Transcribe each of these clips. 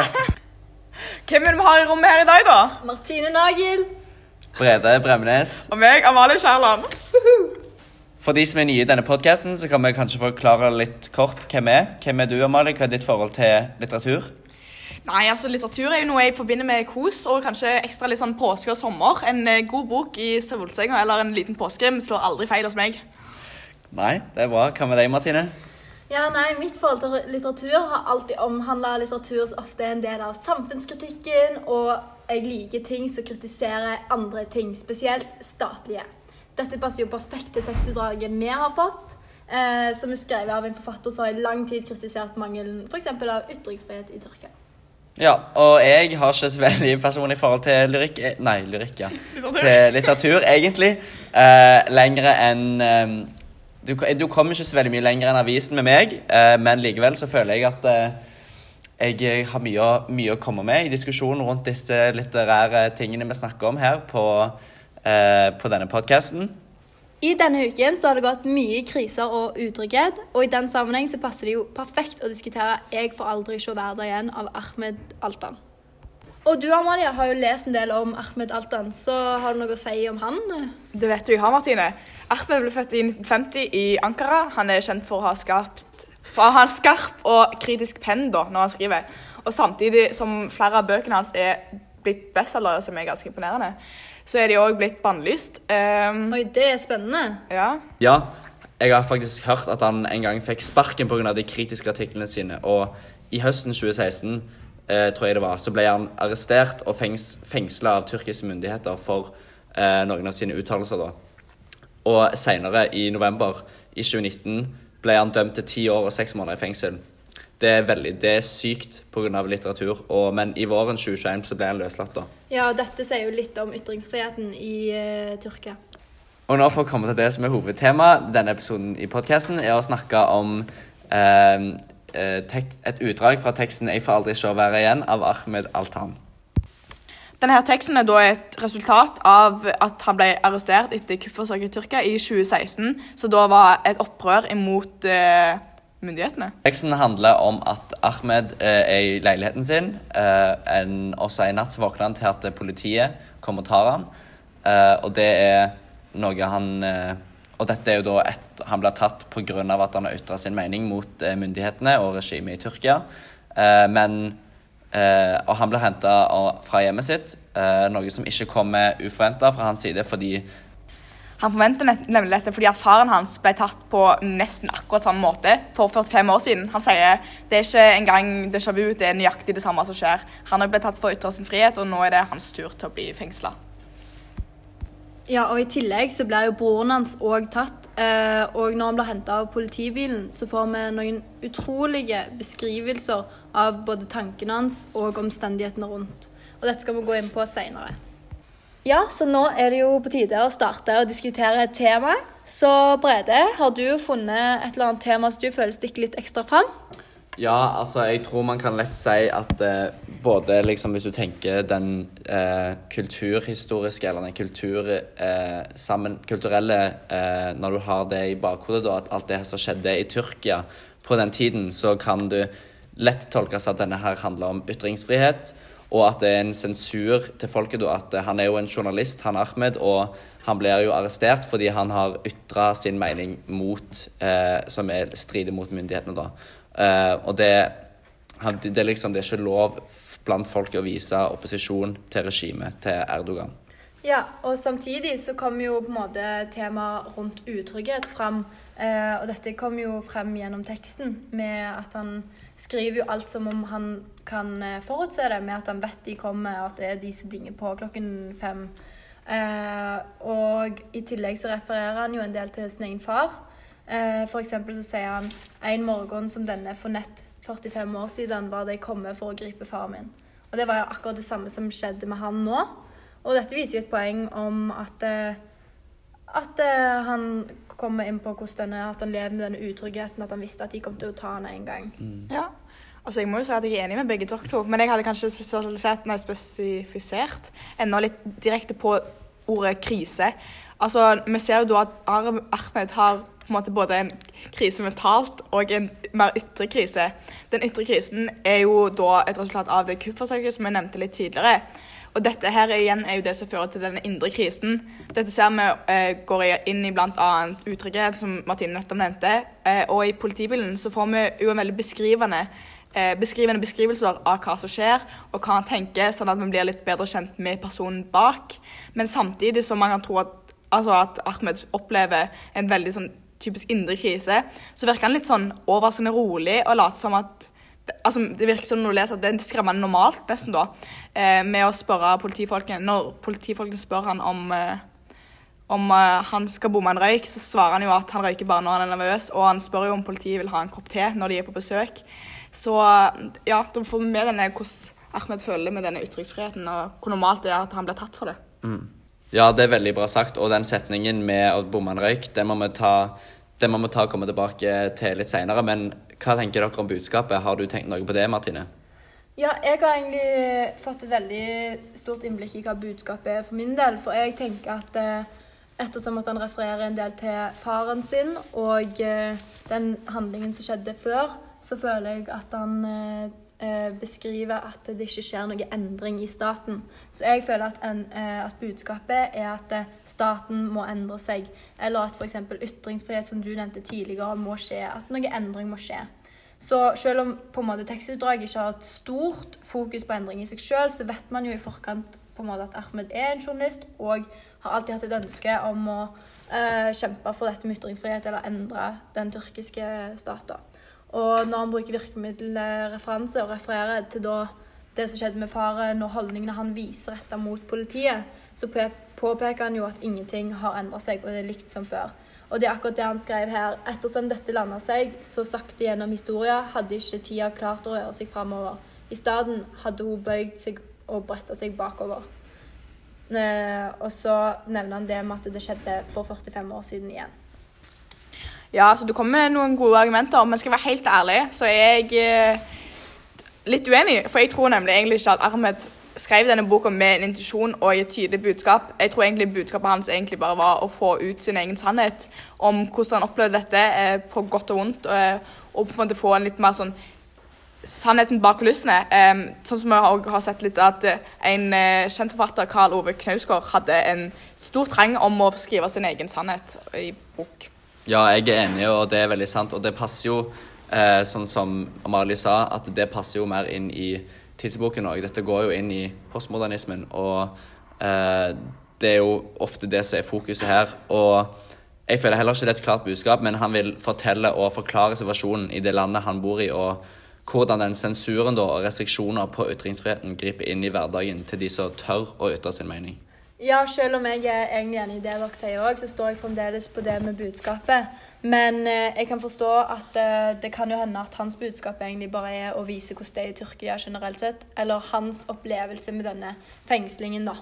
Hvem er det vi har i rommet her i dag, da? Martine Nagel. Brede Bremnes. Og meg, Amalie Kjærland. For de som er nye i denne podkasten, så kan vi kanskje forklare litt kort hvem er. Hvem er du, Amalie? Hva er ditt forhold til litteratur? Nei, altså Litteratur er jo noe jeg forbinder med kos, og kanskje ekstra litt sånn påske og sommer. En eh, god bok i solsenga eller en liten påskrim slår aldri feil hos meg. Nei, det er bra. Hva med deg, Martine? Ja, nei, Mitt forhold til litteratur har alltid omhandla litteratur som ofte er en del av samfunnskritikken, og jeg liker ting som kritiserer andre ting, spesielt statlige. Dette passer jo perfekt til tekstutdraget vi har fått, eh, som er skrevet av en forfatter som har i lang tid kritisert mangelen f.eks. av ytringsfrihet i Tyrkia. Ja, og jeg har ikke så veldig personlig forhold til lyrikk eh, Nei, lyrikk, ja. Litteratur. Til litteratur, egentlig. Eh, lengre enn eh, du, du kommer ikke så veldig mye lenger enn avisen med meg, eh, men likevel så føler jeg at eh, jeg har mye, mye å komme med i diskusjonen rundt disse litterære tingene vi snakker om her på, eh, på denne podkasten. I denne uken så har det gått mye kriser og utrygghet, og i den sammenheng så passer det jo perfekt å diskutere 'Jeg får aldri se verden igjen' av Ahmed Altan. Og du Amalia har jo lest en del om Ahmed Altan, så har du noe å si om han? Det vet du jeg har, Martine. Ahmed ble født i 1950 i Ankara. Han er kjent for å ha skapt for å ha en skarp og kritisk penn da, når han skriver. Og samtidig som flere av bøkene hans er blitt bestselgere, som er ganske imponerende, så er de òg blitt bannlyst. Um, Oi, det er spennende. ja. Ja, jeg har faktisk hørt at han en gang fikk sparken pga. de kritiske artiklene sine. Og i høsten 2016, eh, tror jeg det var, så ble han arrestert og fengs fengsla av tyrkiske myndigheter for eh, noen av sine uttalelser. da. Og seinere, i november i 2019, ble han dømt til ti år og seks måneder i fengsel. Det er veldig, det er sykt pga. litteratur, og, men i våren 2021 så ble han løslatt. da. Ja, og dette sier jo litt om ytringsfriheten i uh, Tyrkia. Og nå for å komme til det som er hovedtema denne episoden i podcasten, er å snakke om tek et utdrag fra teksten 'Jeg får aldri se været igjen' av Ahmed Altan. Denne teksten er et resultat av at han ble arrestert etter kuppforsøket i Tyrkia i 2016, så da var et opprør imot eh, myndighetene. Teksten handler om at Ahmed eh, er i leiligheten sin. Eh, en, også en natt våkner han til at politiet kommer og tar han. Eh, og det er noe han eh, Og dette er jo da et Han blir tatt pga. at han har ytra sin mening mot eh, myndighetene og regimet i Tyrkia. Men eh, Og han blir henta fra hjemmet sitt, eh, noe som ikke kommer uforventa fra hans side fordi Han forventer nemlig dette fordi at faren hans ble tatt på nesten akkurat samme måte for 45 år siden. Han sier det er ikke engang déjà vu, det er nøyaktig det samme som skjer. Han har blitt tatt for å ytre sin frihet, og nå er det hans tur til å bli fengsla. Ja, og i tillegg så blir jo broren hans òg tatt. Eh, og når han blir henta av politibilen, så får vi noen utrolige beskrivelser av både tankene hans og omstendighetene rundt. Og dette skal vi gå inn på seinere. Ja, så nå er det jo på tide å starte å diskutere et tema. Så Brede, har du funnet et eller annet tema som du føler stikker litt ekstra fram? Ja, altså jeg tror man kan lett si at eh, både liksom hvis du tenker den eh, kulturhistoriske eller den kultur, eh, sammen, kulturelle eh, Når du har det i bakhodet, da, at alt det som skjedde i Tyrkia på den tiden, så kan du lett tolkes at denne her handler om ytringsfrihet. Og at det er en sensur til folket. da, at eh, Han er jo en journalist, han Ahmed, og han blir jo arrestert fordi han har ytra sin mening mot, eh, som er strider mot myndighetene. da. Eh, og det, det, er liksom, det er ikke lov blant folk å vise opposisjon til regimet til Erdogan. Ja, og samtidig så kommer jo på en måte temaet rundt utrygghet fram. Eh, og dette kom jo frem gjennom teksten med at han skriver jo alt som om han kan eh, forutse det, med at han vet de kommer, og at det er de som dinger på klokken fem. Uh, og i tillegg så refererer han jo en del til sin egen far. Eh, eksempel så sier han en morgen som denne for nett 45 år siden var det jeg komme for å gripe faren min. Og det var jo akkurat det samme som skjedde med han nå. Og dette viser jo et poeng om at, eh, at eh, han kommer inn på hvordan denne, at han lever med denne utryggheten, at han visste at de kom til å ta han en gang. Ja. Altså, Jeg må jo si at jeg er enig med begge dere to, men jeg hadde kanskje spesialisert, nei, spesifisert enda litt direkte på ordet krise. Altså, Vi ser jo da at Ahmed har på en måte både en krise mentalt og en mer ytre krise. Den ytre krisen er jo da et resultat av det kuppforsøket som jeg nevnte litt tidligere. Og dette her igjen er jo det som fører til den indre krisen. Dette ser vi eh, går inn i bl.a. utrygghet, som Martine nettopp nevnte. Eh, og i politibilen så får vi jo en veldig beskrivende eh, beskrivende beskrivelser av hva som skjer, og hva han tenker, sånn at vi blir litt bedre kjent med personen bak. Men samtidig som man kan tro at, altså at Ahmed opplever en veldig sånn typisk indre krise, så virker han litt sånn overraskende rolig og later som at altså, Det virker som når du leser at det er skremmende normalt, nesten, da, eh, med å spørre politifolkene Når politifolkene spør han om eh, om eh, han skal bomme en røyk, så svarer han jo at han røyker bare når han er nervøs, og han spør jo om politiet vil ha en kopp te når de er på besøk. Så ja, da får vi med denne hvordan Ahmed føler med denne ytringsfriheten, og hvor normalt det er at han blir tatt for det. Ja, det er veldig bra sagt. Og den setningen med å bomme en røyk, den må vi ta den må vi ta og komme tilbake til litt seinere. Men hva tenker dere om budskapet? Har du tenkt noe på det, Martine? Ja, jeg har egentlig fått et veldig stort innblikk i hva budskapet er for min del. For jeg tenker at eh, ettersom at han refererer en del til faren sin og eh, den handlingen som skjedde før, så føler jeg at han eh, beskriver at det ikke skjer noe endring i staten. Så jeg føler at, en, eh, at budskapet er at eh, staten må endre seg. Eller at f.eks. ytringsfrihet, som du nevnte tidligere, må skje. At noe endring må skje. Så selv om på en måte tekstutdraget ikke har et stort fokus på endring i seg selv, så vet man jo i forkant på en måte at Ahmed er en journalist og har alltid hatt et ønske om å eh, kjempe for dette med ytringsfrihet eller endre den tyrkiske staten. Og når han bruker virkemiddelreferanse og refererer til da det som skjedde med faren og holdningene han viser retta mot politiet, så påpeker han jo at ingenting har endra seg, og det er likt som før. Og det er akkurat det han skrev her. Ettersom dette landa seg så sakte gjennom historia, hadde ikke tida klart å røre seg framover. I stedet hadde hun bøyd seg og bretta seg bakover. Eh, og så nevner han det med at det skjedde for 45 år siden igjen. Ja, så Du kommer med noen gode argumenter, men skal jeg være helt ærlig, så er jeg eh, litt uenig. For jeg tror nemlig egentlig ikke at Ahmed skrev denne boka med en intensjon og et tydelig budskap. Jeg tror egentlig budskapet hans egentlig bare var å få ut sin egen sannhet om hvordan han opplevde dette eh, på godt og vondt, og, og på en måte få en litt mer sånn sannheten bak kulissene. Sånn som vi har, sett litt at eh, en eh, kjent forfatter, Karl Ove Knausgård, hadde en stor trang om å skrive sin egen sannhet i bok. Ja, jeg er enig, og det er veldig sant. Og det passer jo, eh, sånn som Amalie sa, at det passer jo mer inn i tidsboken òg. Dette går jo inn i postmodernismen, og eh, det er jo ofte det som er fokuset her. Og jeg føler heller ikke det er et klart budskap, men han vil fortelle og forklare situasjonen i det landet han bor i, og hvordan den sensuren og restriksjoner på ytringsfriheten griper inn i hverdagen til de som tør å ytre sin mening. Ja, selv om jeg er egentlig enig i det dere sier òg, så står jeg fremdeles på det med budskapet. Men eh, jeg kan forstå at eh, det kan jo hende at hans budskap egentlig bare er å vise hvordan det er i Tyrkia generelt sett. Eller hans opplevelse med denne fengslingen, da.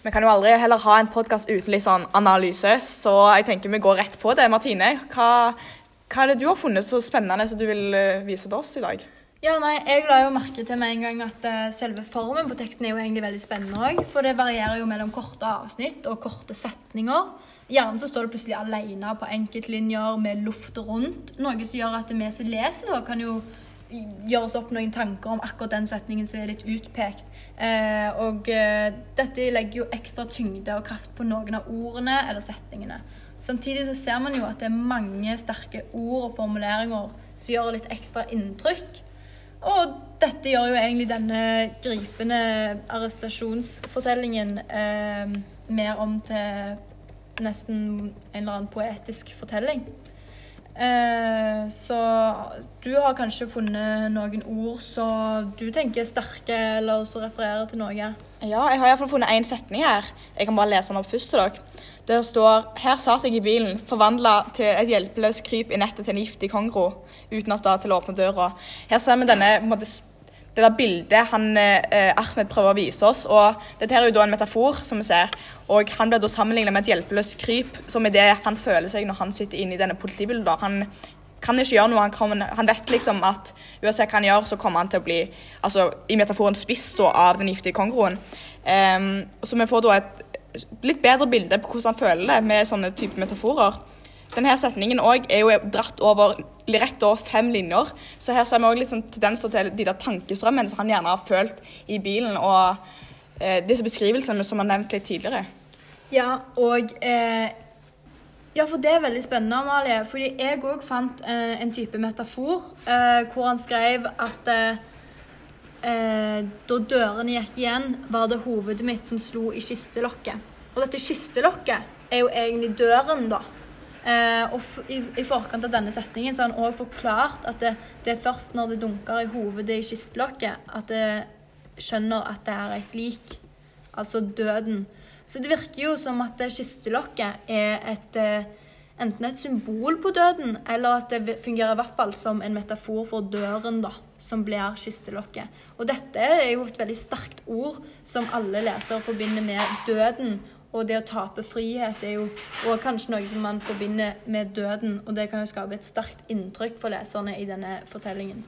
Vi kan jo aldri heller ha en podkast uten litt sånn analyse, så jeg tenker vi går rett på det. Martine, hva, hva er det du har funnet så spennende som du vil eh, vise til oss i dag? Ja, nei, Jeg la jo merke til med en gang at eh, selve formen på teksten er jo egentlig veldig spennende òg. For det varierer jo mellom korte avsnitt og korte setninger. Gjerne så står det plutselig alene på enkeltlinjer med luft rundt. Noe som gjør at vi som leser, da, kan jo gjøre oss opp noen tanker om akkurat den setningen som er litt utpekt. Eh, og eh, dette legger jo ekstra tyngde og kraft på noen av ordene eller setningene. Samtidig så ser man jo at det er mange sterke ord og formuleringer som gjør litt ekstra inntrykk. Og dette gjør jo egentlig denne gripende arrestasjonsfortellingen eh, mer om til nesten en eller annen poetisk fortelling. Eh, så du har kanskje funnet noen ord som du tenker er sterke, eller som refererer til noe? Ja, jeg har iallfall funnet én setning her. Jeg kan bare lese den opp først til dere. Der står Her satt jeg i bilen, forvandla til et hjelpeløst kryp i nettet til en giftig kongro, uten av sted til å åpne døra. Her ser vi denne, måte, det der bildet han, eh, Ahmed prøver å vise oss. og Dette her er jo da en metafor, som vi ser. og Han blir da sammenlignet med et hjelpeløst kryp, som er det han føler seg når han sitter inne i denne politibilen. Han kan ikke gjøre noe. Han, kan, han vet liksom at uansett hva han gjør, så kommer han til å bli altså, i metaforen spist av den giftige kongroen. Um, så vi får da et litt bedre bilde på hvordan han føler det med sånne type metaforer. Denne setningen er jo dratt over rett over fem linjer, så her ser vi også litt sånn tendenser til de der tankestrømmene som han gjerne har følt i bilen, og eh, disse beskrivelsene som han nevnte litt tidligere. Ja, og eh, Ja, for det er veldig spennende, Amalie. Fordi jeg òg fant eh, en type metafor eh, hvor han skrev at eh, da dørene gikk igjen, var det hovedet mitt som slo i kistelokket. Og dette kistelokket er jo egentlig døren, da. Eh, og i, i, forkant av denne setningen så har han òg forklart at det, det, er først når det dunker i hovedet i kistelokket, at det skjønner at det er et lik. Altså døden. Så det virker jo som at kistelokket er et eh, enten et symbol på døden, eller at det fungerer i hvert fall som en metafor for døren, da, som blir kistelokket. Og dette er jo et veldig sterkt ord som alle lesere forbinder med døden. Og det å tape frihet er jo kanskje noe som man forbinder med døden. Og det kan jo skape et sterkt inntrykk for leserne i denne fortellingen.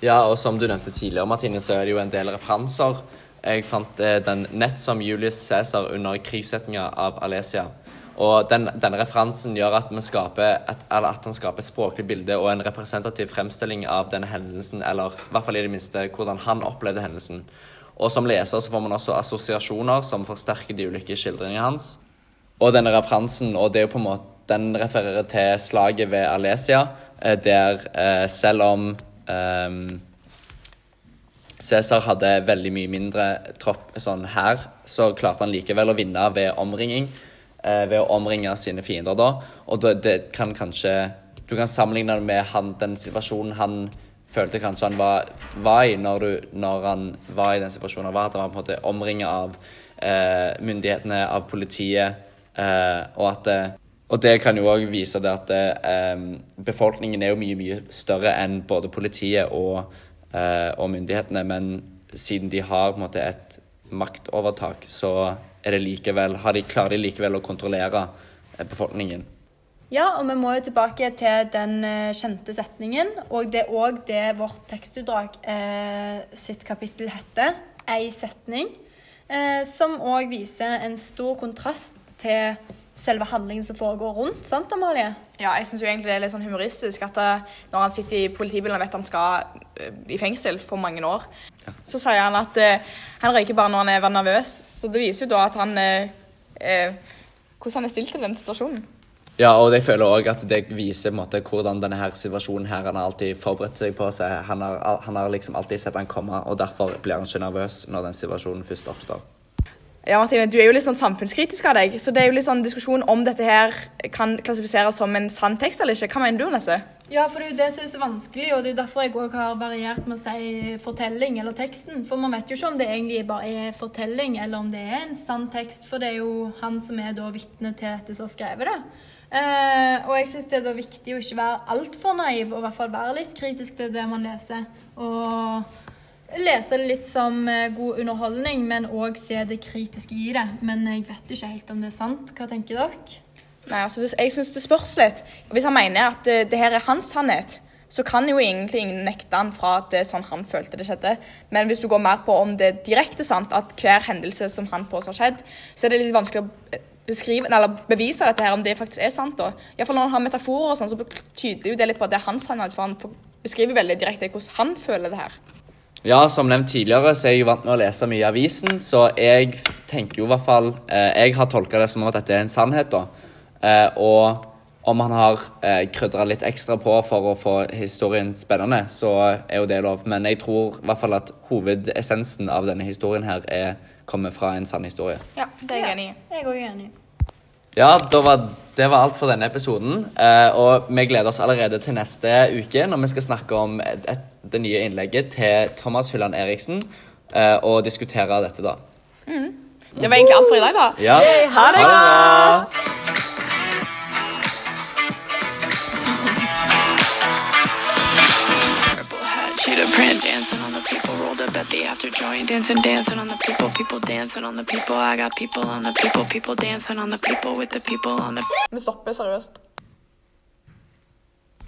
Ja, og som du nevnte tidligere, Martine, så er det jo en del referanser. Jeg fant eh, den nett som Julius Cæsar under krigssettinga av Alesia. Og den, denne referansen gjør at, skaper et, at han skaper et språklig bilde og en representativ fremstilling av denne hendelsen, eller i hvert fall i det minste hvordan han opplevde hendelsen. Og som leser så får man også assosiasjoner som forsterker de ulike skildringene hans. Og denne referansen, og det er jo på en måte, den refererer til slaget ved Alesia, eh, der eh, selv om um, Cæsar hadde veldig mye mindre tropp sånn her, så klarte han likevel å vinne ved omringing ved å omringe sine fiender da. Og det, kan kanskje Du kan sammenligne det med han, den situasjonen han følte kanskje han var, var i når, du, når, han var i den situasjonen han var. At han var på en måte omringet av eh, myndighetene, av politiet, eh, og at eh, og det kan jo òg vise det at eh, befolkningen er jo mye, mye større enn både politiet og, eh, og myndighetene, men siden de har på en måte et maktovertak, så er det likevel, har de, klarer de likevel å kontrollere eh, befolkningen. Ja, og vi må jo tilbake til den uh, kjente setningen. Og det er òg det vårt tekstutdrag eh, sitt kapittel heter. Ei setning. Eh, som òg viser en stor kontrast til selve handlingen som foregår rundt. Sant, Amalie? Ja, jeg syns egentlig det er litt sånn humoristisk at når han sitter i politibilen og vet han skal i fengsel for mange år, ja. så sier han at han røyker bare når han er nervøs. Så det viser jo da at han hvordan han er stilt til den situasjonen. Ja, og jeg føler òg at det viser måte, hvordan denne her situasjonen her, han har alltid forberedt seg på seg. Han har, han har liksom alltid sett han komme, og derfor blir han ikke nervøs når den situasjonen først oppstår. Ja, Martine, Du er jo litt sånn samfunnskritisk av deg, så det er jo litt sånn diskusjon om dette her kan klassifiseres som en sann tekst eller ikke. Hva mener du om dette? Ja, for det er jo det som er så vanskelig, og det er jo derfor jeg òg har variert med å si fortelling eller teksten. For man vet jo ikke om det egentlig bare er fortelling, eller om det er en sann tekst, for det er jo han som er da vitne til dette som har skrevet det. Eh, og jeg syns det er da viktig å ikke være altfor naiv, og i hvert fall være litt kritisk til det man leser. Og lese det litt som uh, god underholdning, men òg se det kritiske i det. Men jeg vet ikke helt om det er sant. Hva tenker dere? Nei, altså, Jeg syns det spørs litt. Hvis han mener at uh, det her er hans sannhet, så kan jo egentlig ingen nekte han fra at det er sånn han følte det skjedde. Men hvis du går mer på om det er direkte sant at hver hendelse som han påstår skjedd, så er det litt vanskelig å beskrive, eller bevise dette her, om det faktisk er sant. da. Iallfall når han har metaforer, og sånn, så tyder jo det litt på at det er hans sannhet. For han beskriver veldig direkte hvordan han føler det her. Ja, som nevnt tidligere, så er jeg jo vant med å lese mye i avisen, så jeg tenker jo i hvert fall eh, Jeg har tolka det som at dette er en sannhet, da. Eh, og om han har eh, krydra litt ekstra på for å få historien spennende, så er jo det lov. Men jeg tror i hvert fall at hovedessensen av denne historien her er, kommer fra en sann historie. Ja, det er jeg enig i. Jeg er òg enig. Ja, var, det var alt for denne episoden. Eh, og vi gleder oss allerede til neste uke når vi skal snakke om et, et, det nye innlegget til Thomas Hylland Eriksen eh, og diskutere dette, da. Mm. Det var egentlig alt for i dag, da. Ja. Ha det bra! At the after joint dancing dancing on the people people dancing on the people I got people on the people people dancing on the people with the people on the Vi stopper seriøst.